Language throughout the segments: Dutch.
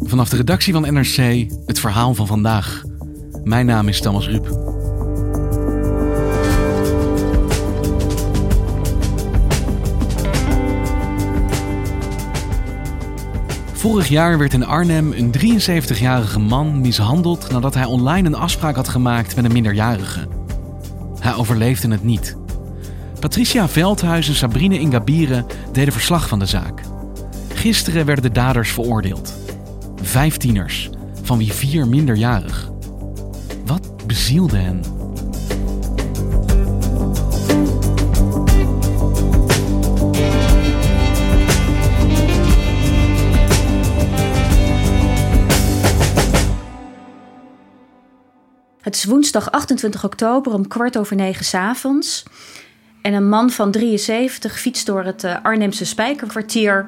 Vanaf de redactie van NRC het verhaal van vandaag. Mijn naam is Thomas Ruip. Vorig jaar werd in Arnhem een 73-jarige man mishandeld nadat hij online een afspraak had gemaakt met een minderjarige. Hij overleefde het niet. Patricia Veldhuis en Sabrine Ingabire deden verslag van de zaak. Gisteren werden de daders veroordeeld. Vijf tieners, van wie vier minderjarig. Wat bezielde hen? Het is woensdag 28 oktober om kwart over negen s avonds. En een man van 73 fietst door het eh, Arnhemse Spijkerkwartier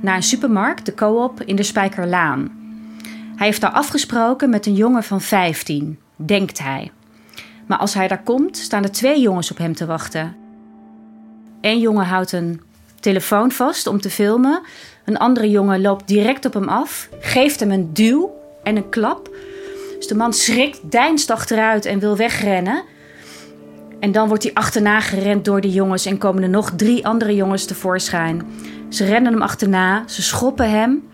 naar een supermarkt, de Co-op, in de Spijkerlaan. Hij heeft daar afgesproken met een jongen van 15, denkt hij. Maar als hij daar komt, staan er twee jongens op hem te wachten. Eén jongen houdt een telefoon vast om te filmen. Een andere jongen loopt direct op hem af, geeft hem een duw en een klap. Dus de man schrikt, deinst achteruit en wil wegrennen. En dan wordt hij achterna gerend door de jongens en komen er nog drie andere jongens tevoorschijn. Ze rennen hem achterna, ze schoppen hem.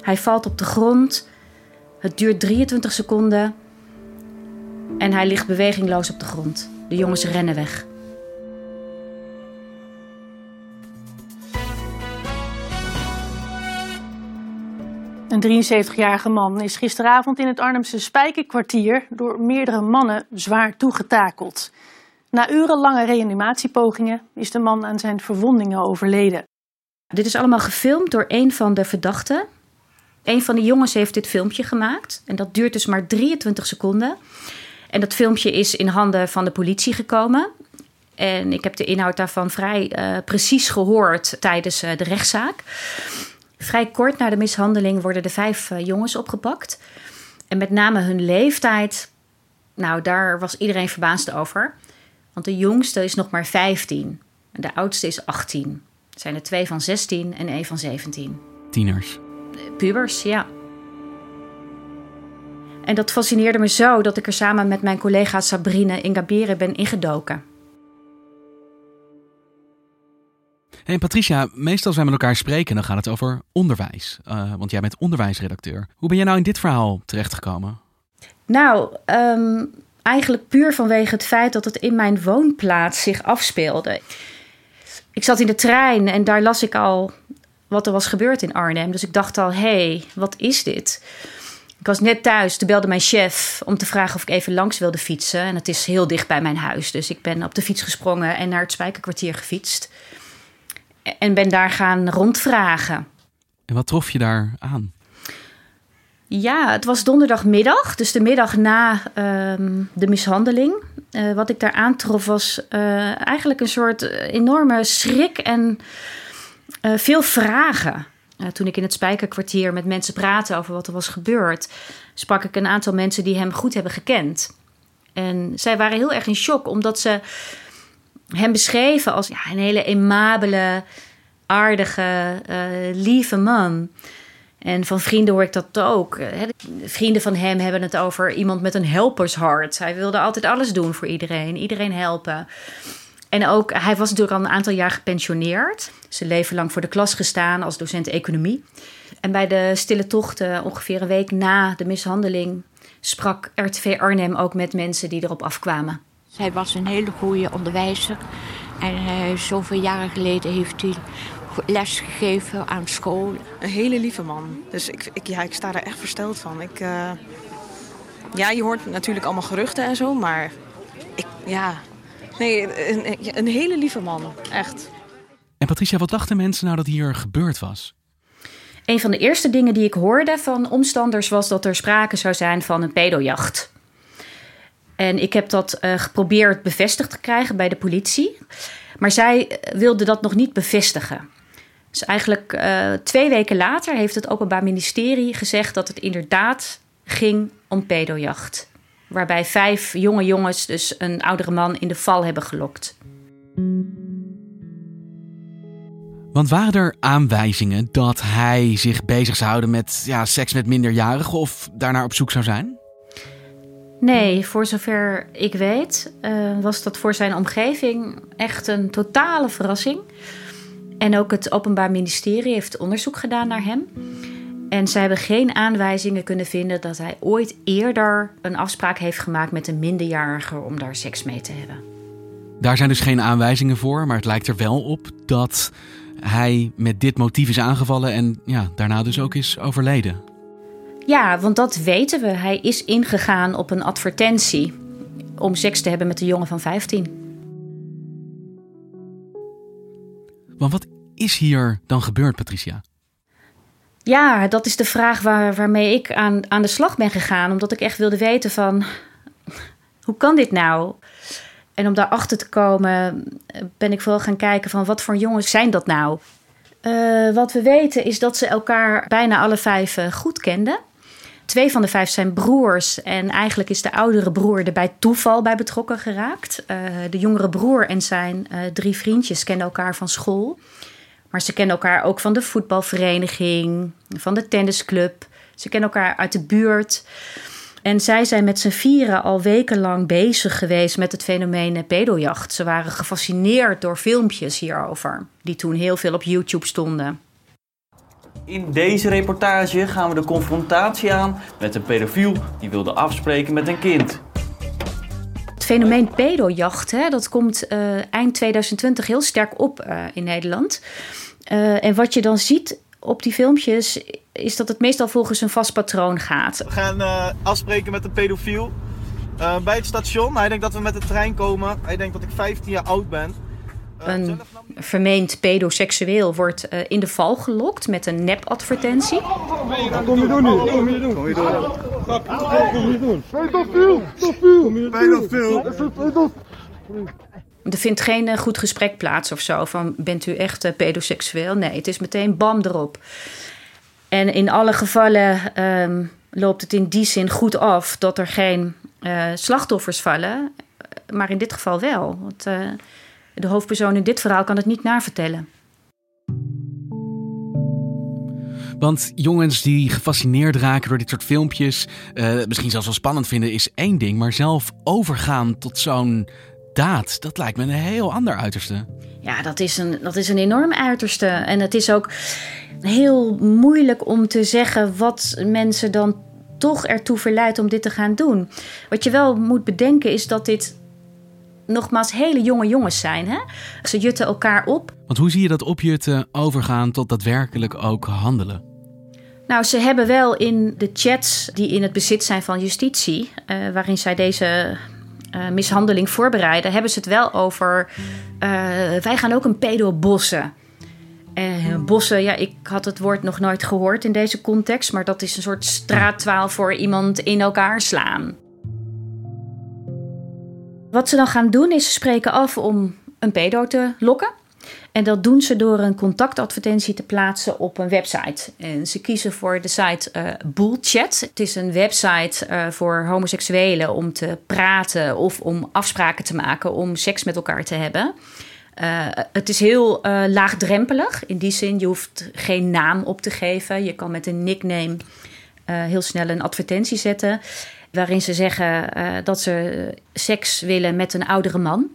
Hij valt op de grond. Het duurt 23 seconden. En hij ligt bewegingloos op de grond. De jongens rennen weg. Een 73-jarige man is gisteravond in het Arnhemse Spijkerkwartier door meerdere mannen zwaar toegetakeld. Na urenlange reanimatiepogingen is de man aan zijn verwondingen overleden. Dit is allemaal gefilmd door een van de verdachten. Een van de jongens heeft dit filmpje gemaakt. En dat duurt dus maar 23 seconden. En dat filmpje is in handen van de politie gekomen. En ik heb de inhoud daarvan vrij uh, precies gehoord tijdens uh, de rechtszaak. Vrij kort na de mishandeling worden de vijf uh, jongens opgepakt. En met name hun leeftijd, nou daar was iedereen verbaasd over. Want de jongste is nog maar 15 en de oudste is 18. Het zijn er twee van 16 en één van 17. Tieners. Pubers, ja. En dat fascineerde me zo dat ik er samen met mijn collega Sabrine Ingabire ben ingedoken. Hey Patricia, meestal als wij met elkaar spreken, dan gaat het over onderwijs. Uh, want jij bent onderwijsredacteur. Hoe ben jij nou in dit verhaal terechtgekomen? Nou, um, eigenlijk puur vanwege het feit dat het in mijn woonplaats zich afspeelde. Ik zat in de trein en daar las ik al wat er was gebeurd in Arnhem. Dus ik dacht al, hé, hey, wat is dit? Ik was net thuis, toen belde mijn chef om te vragen of ik even langs wilde fietsen. En het is heel dicht bij mijn huis, dus ik ben op de fiets gesprongen en naar het Spijkerkwartier gefietst. En ben daar gaan rondvragen. En wat trof je daar aan? Ja, het was donderdagmiddag, dus de middag na uh, de mishandeling. Uh, wat ik daar aantrof was uh, eigenlijk een soort enorme schrik en veel vragen. toen ik in het Spijkerkwartier met mensen praatte over wat er was gebeurd, sprak ik een aantal mensen die hem goed hebben gekend. En zij waren heel erg in shock, omdat ze hem beschreven als ja, een hele aimabele, aardige, lieve man. En van vrienden hoor ik dat ook. Vrienden van hem hebben het over iemand met een helpershart. Hij wilde altijd alles doen voor iedereen, iedereen helpen. En ook, hij was natuurlijk al een aantal jaar gepensioneerd. Zijn leven lang voor de klas gestaan als docent economie. En bij de stille tochten, ongeveer een week na de mishandeling, sprak RTV Arnhem ook met mensen die erop afkwamen. Hij was een hele goede onderwijzer. En uh, zoveel jaren geleden heeft hij les gegeven aan school. Een hele lieve man. Dus ik, ik, ja, ik sta er echt versteld van. Ik, uh, ja, je hoort natuurlijk allemaal geruchten en zo, maar ik, ja, nee, een, een hele lieve man, echt. En Patricia, wat dachten mensen nou dat hier gebeurd was? Een van de eerste dingen die ik hoorde van omstanders was dat er sprake zou zijn van een pedojacht. En ik heb dat uh, geprobeerd bevestigd te krijgen bij de politie. Maar zij eh, wilde dat nog niet bevestigen. Dus eigenlijk uh, twee weken later heeft het Openbaar Ministerie gezegd dat het inderdaad ging om pedojacht. Waarbij vijf jonge jongens dus een oudere man in de val hebben gelokt. Want waren er aanwijzingen dat hij zich bezig zou houden met ja, seks met minderjarigen of daarnaar op zoek zou zijn? Nee, voor zover ik weet, uh, was dat voor zijn omgeving echt een totale verrassing. En ook het Openbaar Ministerie heeft onderzoek gedaan naar hem. En zij hebben geen aanwijzingen kunnen vinden dat hij ooit eerder een afspraak heeft gemaakt met een minderjarige om daar seks mee te hebben. Daar zijn dus geen aanwijzingen voor, maar het lijkt er wel op dat hij met dit motief is aangevallen en ja, daarna dus ook is overleden. Ja, want dat weten we. Hij is ingegaan op een advertentie om seks te hebben met een jongen van 15. Want wat is hier dan gebeurd, Patricia? Ja, dat is de vraag waar, waarmee ik aan, aan de slag ben gegaan. Omdat ik echt wilde weten van... Hoe kan dit nou? En om daarachter te komen ben ik vooral gaan kijken van... Wat voor jongens zijn dat nou? Uh, wat we weten is dat ze elkaar bijna alle vijf uh, goed kenden. Twee van de vijf zijn broers. En eigenlijk is de oudere broer er bij toeval bij betrokken geraakt. Uh, de jongere broer en zijn uh, drie vriendjes kennen elkaar van school. Maar ze kennen elkaar ook van de voetbalvereniging, van de tennisclub. Ze kennen elkaar uit de buurt. En zij zijn met z'n vieren al wekenlang bezig geweest met het fenomeen pedojacht. Ze waren gefascineerd door filmpjes hierover, die toen heel veel op YouTube stonden. In deze reportage gaan we de confrontatie aan met een pedofiel die wilde afspreken met een kind. Het fenomeen pedojacht, hè, dat komt uh, eind 2020 heel sterk op uh, in Nederland. Uh, en wat je dan ziet op die filmpjes is dat het meestal volgens een vast patroon gaat. We gaan afspreken met een pedofiel bij het station. Hij denkt dat we met de trein komen. Hij denkt dat ik 15 jaar oud ben een vermeend pedoseksueel wordt uh, in de val gelokt met een nep-advertentie. Wat kom je doen nu? Kom je doen? Kom je doen? Wat kom je doen? Pedofiel! Pedofiel! Pedofiel! Er vindt geen uh, goed gesprek plaats of zo van bent u echt uh, pedoseksueel? Nee, het is meteen bam erop. En in alle gevallen um, loopt het in die zin goed af dat er geen slachtoffers vallen. Maar in dit geval wel. Want, de hoofdpersoon in dit verhaal kan het niet navertellen. Want jongens die gefascineerd raken door dit soort filmpjes, uh, misschien zelfs wel spannend vinden, is één ding. Maar zelf overgaan tot zo'n daad, dat lijkt me een heel ander uiterste. Ja, dat is, een, dat is een enorm uiterste. En het is ook heel moeilijk om te zeggen wat mensen dan toch ertoe verleidt om dit te gaan doen. Wat je wel moet bedenken is dat dit nogmaals hele jonge jongens zijn. Hè? Ze jutten elkaar op. Want hoe zie je dat opjutten overgaan tot daadwerkelijk ook handelen? Nou, ze hebben wel in de chats die in het bezit zijn van justitie, uh, waarin zij deze uh, mishandeling voorbereiden, hebben ze het wel over. Uh, wij gaan ook een pedo bossen. bossen, ja, ik had het woord nog nooit gehoord in deze context, maar dat is een soort straattwaal voor iemand in elkaar slaan. Wat ze dan gaan doen is ze spreken af om een pedo te lokken. En dat doen ze door een contactadvertentie te plaatsen op een website. En ze kiezen voor de site uh, Bullchat. Het is een website uh, voor homoseksuelen om te praten of om afspraken te maken om seks met elkaar te hebben. Uh, het is heel laagdrempelig. In die zin, je hoeft geen naam op te geven. Je kan met een nickname heel snel een advertentie zetten waarin ze zeggen uh, dat ze seks willen met een oudere man.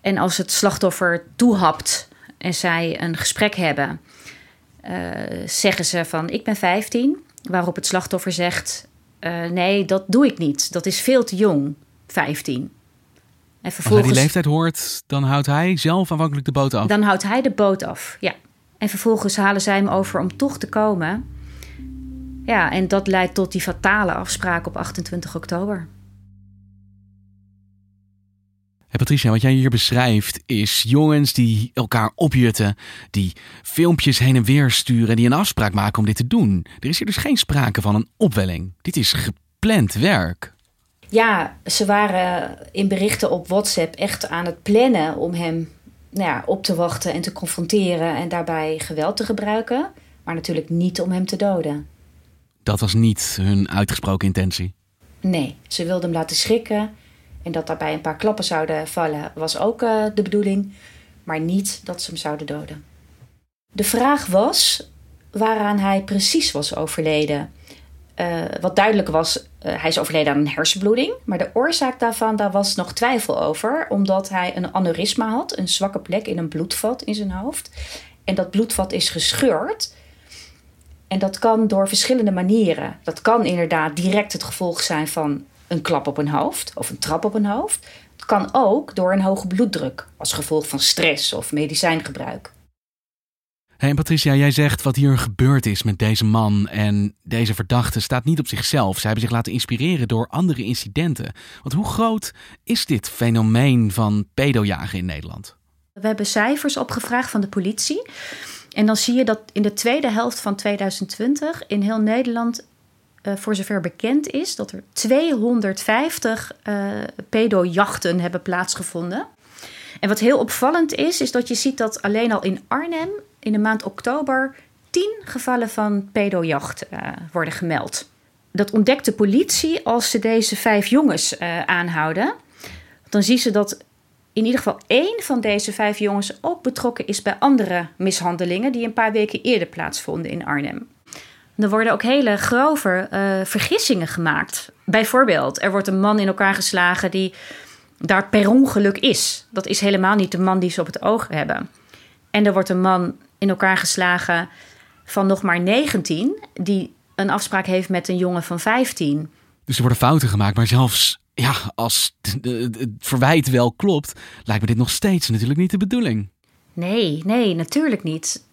En als het slachtoffer toehapt en zij een gesprek hebben, uh, zeggen ze van ik ben 15. Waarop het slachtoffer zegt uh, nee, dat doe ik niet. Dat is veel te jong, 15. En vervolgens, Als hij die leeftijd hoort, dan houdt hij zelf aanvankelijk de boot af. Dan houdt hij de boot af, ja. En vervolgens halen zij hem over om toch te komen. Ja, en dat leidt tot die fatale afspraak op 28 oktober. Patricia, wat jij hier beschrijft is jongens die elkaar opjutten, die filmpjes heen en weer sturen, die een afspraak maken om dit te doen. Er is hier dus geen sprake van een opwelling. Dit is gepland werk. Ja, ze waren in berichten op WhatsApp echt aan het plannen om hem nou ja, op te wachten en te confronteren en daarbij geweld te gebruiken. Maar natuurlijk niet om hem te doden. Dat was niet hun uitgesproken intentie. Nee, ze wilden hem laten schrikken. En dat daarbij een paar klappen zouden vallen, was ook uh, de bedoeling. Maar niet dat ze hem zouden doden. De vraag was waaraan hij precies was overleden. Uh, wat duidelijk was, uh, hij is overleden aan een hersenbloeding. Maar de oorzaak daarvan, daar was nog twijfel over. Omdat hij een aneurysma had, een zwakke plek in een bloedvat in zijn hoofd. En dat bloedvat is gescheurd. En dat kan door verschillende manieren. Dat kan inderdaad direct het gevolg zijn van een klap op een hoofd of een trap op een hoofd. Het kan ook door een hoge bloeddruk als gevolg van stress of medicijngebruik. Hey Patricia, jij zegt wat hier gebeurd is met deze man en deze verdachte staat niet op zichzelf. Ze hebben zich laten inspireren door andere incidenten. Want hoe groot is dit fenomeen van pedojagen in Nederland? We hebben cijfers opgevraagd van de politie. En dan zie je dat in de tweede helft van 2020 in heel Nederland, uh, voor zover bekend is, dat er 250 uh, pedojachten hebben plaatsgevonden. En wat heel opvallend is, is dat je ziet dat alleen al in Arnhem in de maand oktober 10 gevallen van pedojacht uh, worden gemeld. Dat ontdekt de politie als ze deze vijf jongens aanhouden. Dan zien ze dat in ieder geval één van deze vijf jongens ook betrokken is bij andere mishandelingen die een paar weken eerder plaatsvonden in Arnhem. Er worden ook hele grove uh, vergissingen gemaakt. Bijvoorbeeld, er wordt een man in elkaar geslagen die daar per ongeluk is. Dat is helemaal niet de man die ze op het oog hebben. En er wordt een man in elkaar geslagen van nog maar 19, die een afspraak heeft met een jongen van 15. Dus er worden fouten gemaakt, maar zelfs ja, als het verwijt wel klopt, lijkt me dit nog steeds natuurlijk niet de bedoeling. Nee, nee, natuurlijk niet.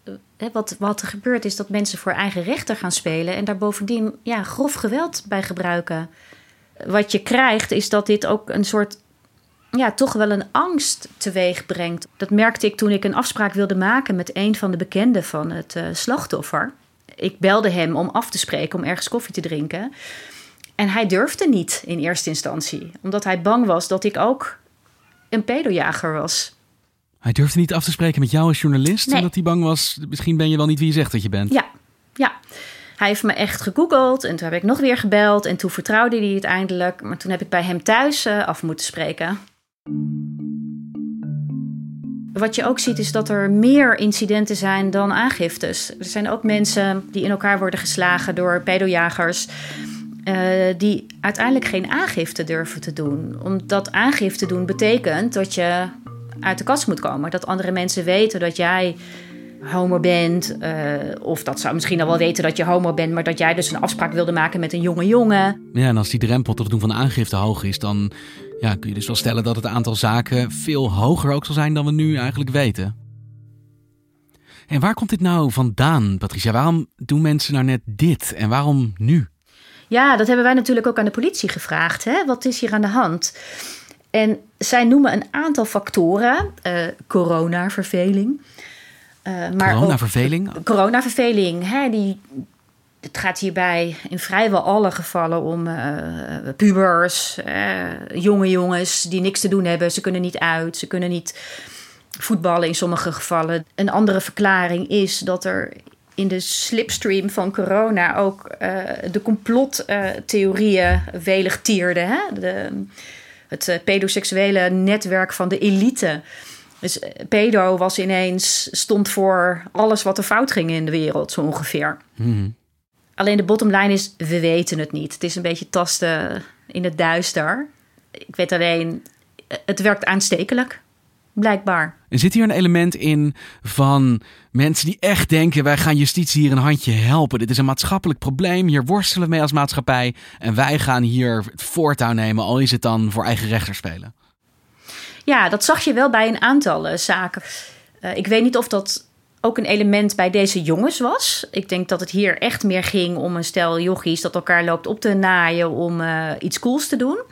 Wat, wat er gebeurt is dat mensen voor eigen rechter gaan spelen en daar bovendien ja, grof geweld bij gebruiken. Wat je krijgt is dat dit ook een soort, ja, toch wel een angst teweeg brengt. Dat merkte ik toen ik een afspraak wilde maken met een van de bekenden van het uh, slachtoffer. Ik belde hem om af te spreken, om ergens koffie te drinken. En hij durfde niet in eerste instantie, omdat hij bang was dat ik ook een pedojager was. Hij durfde niet af te spreken met jou als journalist, nee. omdat hij bang was, misschien ben je wel niet wie je zegt dat je bent. Ja, ja. Hij heeft me echt gegoogeld en toen heb ik nog weer gebeld en toen vertrouwde hij het eindelijk. Maar toen heb ik bij hem thuis uh, af moeten spreken. Wat je ook ziet is dat er meer incidenten zijn dan aangiftes. Er zijn ook mensen die in elkaar worden geslagen door pedojagers. Uh, die uiteindelijk geen aangifte durven te doen. Omdat aangifte doen betekent dat je uit de kast moet komen. Dat andere mensen weten dat jij homo bent. Uh, of dat zou misschien al wel weten dat je homo bent, maar dat jij dus een afspraak wilde maken met een jonge jongen. Ja, en als die drempel tot het doen van aangifte hoog is, dan ja, kun je dus wel stellen dat het aantal zaken veel hoger ook zal zijn dan we nu eigenlijk weten. En waar komt dit nou vandaan, Patricia? Waarom doen mensen nou net dit en waarom nu? Ja, dat hebben wij natuurlijk ook aan de politie gevraagd. Hè? Wat is hier aan de hand? En zij noemen een aantal factoren. Uh, coronaverveling. Uh, maar coronaverveling? Ook, coronaverveling. Hè, die, het gaat hierbij in vrijwel alle gevallen om uh, pubers, jonge jongens die niks te doen hebben. Ze kunnen niet uit, ze kunnen niet voetballen in sommige gevallen. Een andere verklaring is dat er in de slipstream van corona ook uh, de complottheorieën welig tierden. Hè? De, het uh, pedoseksuele netwerk van de elite. Dus pedo was ineens, stond voor alles wat er fout ging in de wereld, zo ongeveer. Mm. Alleen de bottomline is, we weten het niet. Het is een beetje tasten in het duister. Ik weet alleen, het werkt aanstekelijk blijkbaar. Er zit hier een element in van mensen die echt denken: wij gaan justitie hier een handje helpen. Dit is een maatschappelijk probleem. Hier worstelen we mee als maatschappij. En wij gaan hier het voortouw nemen, al is het dan voor eigen rechter spelen. Ja, dat zag je wel bij een aantal uh, zaken. Uh, ik weet niet of dat ook een element bij deze jongens was. Ik denk dat het hier echt meer ging om een stel jochies dat elkaar loopt op te naaien om uh, iets cools te doen.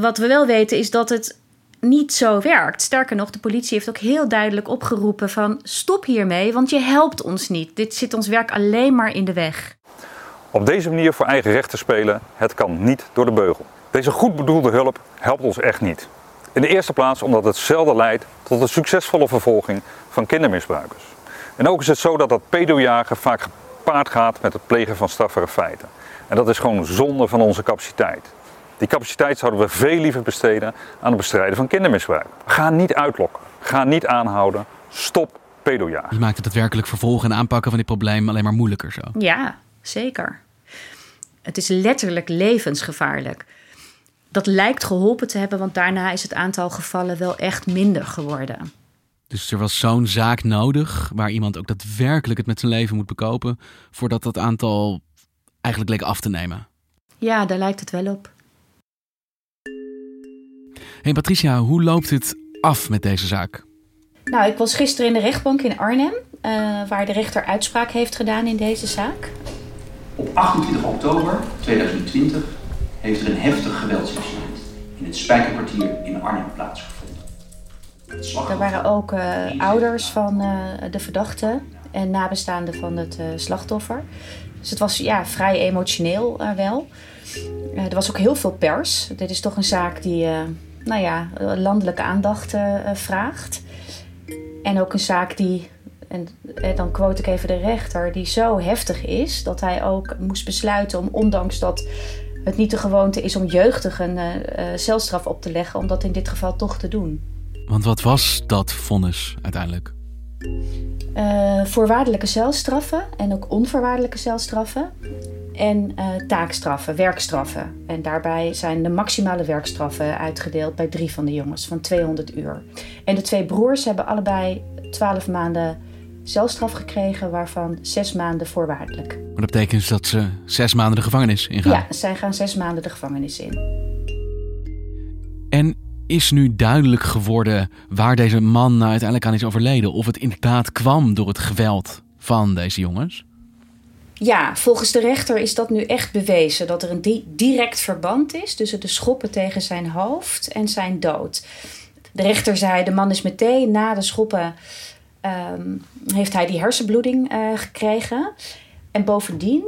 wat we wel weten is dat het niet zo werkt. Sterker nog, de politie heeft ook heel duidelijk opgeroepen van stop hiermee, want je helpt ons niet. Dit zit ons werk alleen maar in de weg. Op deze manier voor eigen recht te spelen, het kan niet door de beugel. Deze goed bedoelde hulp helpt ons echt niet. In de eerste plaats omdat het zelden leidt tot een succesvolle vervolging van kindermisbruikers. En ook is het zo dat dat pedojagen vaak gepaard gaat met het plegen van straffere feiten. En dat is gewoon zonde van onze capaciteit. Die capaciteit zouden we veel liever besteden aan het bestrijden van kindermisbruik. Ga niet uitlokken, ga niet aanhouden, stop pedojagen. Je maakt het daadwerkelijk vervolgen en aanpakken van dit probleem alleen maar moeilijker zo. Ja, zeker. Het is letterlijk levensgevaarlijk. Dat lijkt geholpen te hebben, want daarna is het aantal gevallen wel echt minder geworden. Dus er was zo'n zaak nodig waar iemand ook daadwerkelijk het met zijn leven moet bekopen, voordat dat aantal eigenlijk leek af te nemen. Ja, daar lijkt het wel op. Hey Patricia, hoe loopt het af met deze zaak? Nou, ik was gisteren in de rechtbank in Arnhem, uh, waar de rechter uitspraak heeft gedaan in deze zaak. Op 28 oktober 2020 heeft er een heftig geweldsincident in het Spijkerkwartier in Arnhem plaatsgevonden. Er waren ook uh, ouders van uh, de verdachte en nabestaanden van het slachtoffer. Dus het was ja, vrij emotioneel wel. er was ook heel veel pers. Dit is toch een zaak die nou ja, landelijke aandacht vraagt. En ook een zaak die, en dan quote ik even de rechter, die zo heftig is dat hij ook moest besluiten om, ondanks dat het niet de gewoonte is om jeugdigen uh, celstraf op te leggen, om dat in dit geval toch te doen. Want wat was dat vonnis uiteindelijk? Uh, voorwaardelijke celstraffen en ook onvoorwaardelijke celstraffen. En uh, taakstraffen, werkstraffen. En daarbij zijn de maximale werkstraffen uitgedeeld bij drie van de jongens van 200 uur. En de twee broers hebben allebei 12 maanden celstraf gekregen, waarvan zes maanden voorwaardelijk. Maar dat betekent dus dat ze zes maanden de gevangenis ingaan? Ja, zij gaan zes maanden de gevangenis in. En is nu duidelijk geworden waar deze man nou uiteindelijk aan is overleden? Of het inderdaad kwam door het geweld van deze jongens? Ja, volgens de rechter is dat nu echt bewezen dat er een direct verband is tussen de schoppen tegen zijn hoofd en zijn dood. De rechter zei: de man is meteen na de schoppen um, heeft hij die hersenbloeding uh, gekregen. En bovendien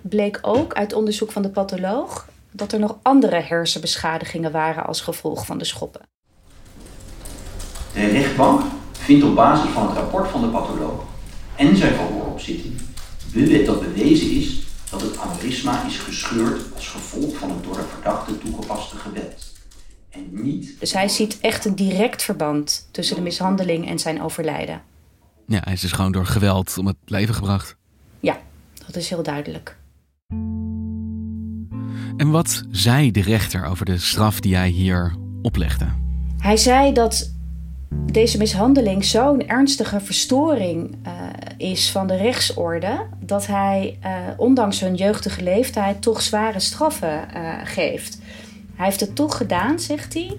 bleek ook uit onderzoek van de patholoog dat er nog andere hersenbeschadigingen waren als gevolg van de schoppen. De rechtbank vindt op basis van het rapport van de patholoog en zijn verhooropzitting dat bewezen is dat het aneurysma is gescheurd als gevolg van het door de verdachte toegepaste geweld. En niet... Dus hij ziet echt een direct verband tussen de mishandeling en zijn overlijden. Ja, hij is dus gewoon door geweld om het leven gebracht. Ja, dat is heel duidelijk. En wat zei de rechter over de straf die hij hier oplegde? Hij zei dat deze mishandeling zo'n ernstige verstoring uh, is van de rechtsorde dat hij, uh, ondanks hun jeugdige leeftijd, toch zware straffen uh, geeft. Hij heeft het toch gedaan, zegt hij,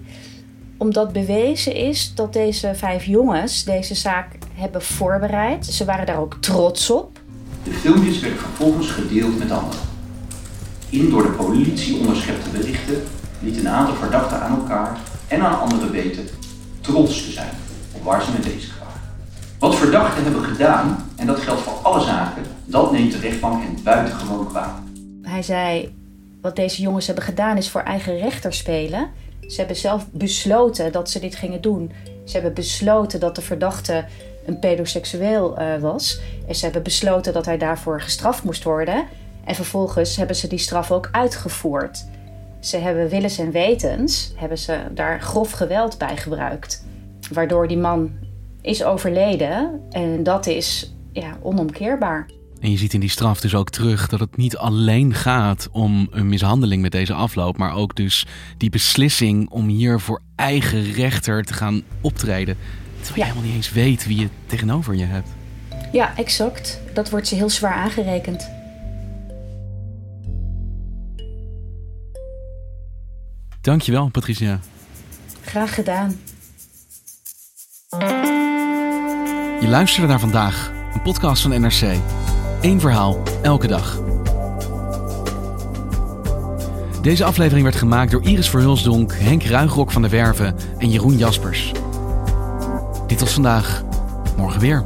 omdat bewezen is dat deze vijf jongens deze zaak hebben voorbereid. Ze waren daar ook trots op. De filmpjes werden vervolgens gedeeld met anderen. In door de politie onderschepte berichten liet een aantal verdachten aan elkaar en aan anderen weten trots te zijn op waar ze mee bezig waren. Wat verdachten hebben gedaan, en dat geldt voor alle zaken, dat neemt de rechtbank hen buitengewoon kwaad. Hij zei, wat deze jongens hebben gedaan is voor eigen rechter spelen. Ze hebben zelf besloten dat ze dit gingen doen. Ze hebben besloten dat de verdachte een pedoseksueel uh, was. En ze hebben besloten dat hij daarvoor gestraft moest worden. En vervolgens hebben ze die straf ook uitgevoerd. Ze hebben willens en wetens, hebben ze daar grof geweld bij gebruikt. Waardoor die man is overleden. En dat is ja, onomkeerbaar. En je ziet in die straf dus ook terug dat het niet alleen gaat om een mishandeling met deze afloop, maar ook dus die beslissing om hier voor eigen rechter te gaan optreden. Terwijl je helemaal niet eens weet wie je tegenover je hebt. Ja, exact. Dat wordt ze heel zwaar aangerekend. Dankjewel, Patricia. Graag gedaan. Je luisterde naar vandaag, een podcast van NRC. Eén verhaal, elke dag. Deze aflevering werd gemaakt door Iris Verhulsdonk, Henk Ruigrok van de Werven en Jeroen Jaspers. Dit was vandaag. Morgen weer.